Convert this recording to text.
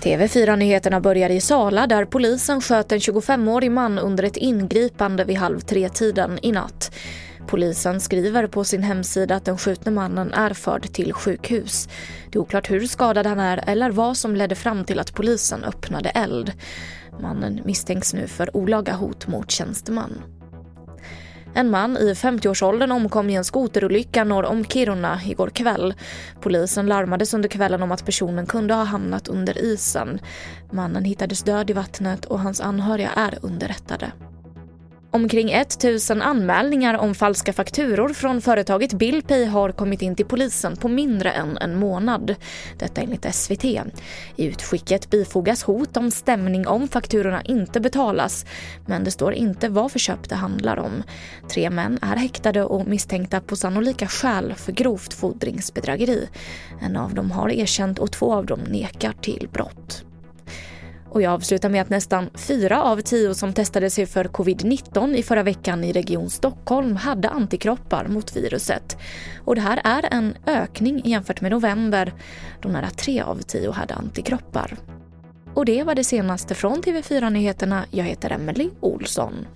TV4-nyheterna börjar i Sala där polisen sköt en 25-årig man under ett ingripande vid halv tre-tiden i natt. Polisen skriver på sin hemsida att den skjutne mannen är förd till sjukhus. Det är oklart hur skadad han är eller vad som ledde fram till att polisen öppnade eld. Mannen misstänks nu för olaga hot mot tjänsteman. En man i 50-årsåldern omkom i en skoterolycka norr om Kiruna igår kväll. Polisen larmades under kvällen om att personen kunde ha hamnat under isen. Mannen hittades död i vattnet och hans anhöriga är underrättade. Omkring 1000 anmälningar om falska fakturor från företaget Billpay har kommit in till polisen på mindre än en månad. Detta enligt SVT. I utskicket bifogas hot om stämning om fakturorna inte betalas men det står inte vad för köp det handlar om. Tre män är häktade och misstänkta på sannolika skäl för grovt fordringsbedrägeri. En av dem har erkänt och två av dem nekar till brott. Och jag avslutar med att nästan fyra av tio som testade sig för covid-19 i förra veckan i Region Stockholm hade antikroppar mot viruset. Och det här är en ökning jämfört med november då nära tre av tio hade antikroppar. Och det var det senaste från TV4 Nyheterna. Jag heter Emily Olsson.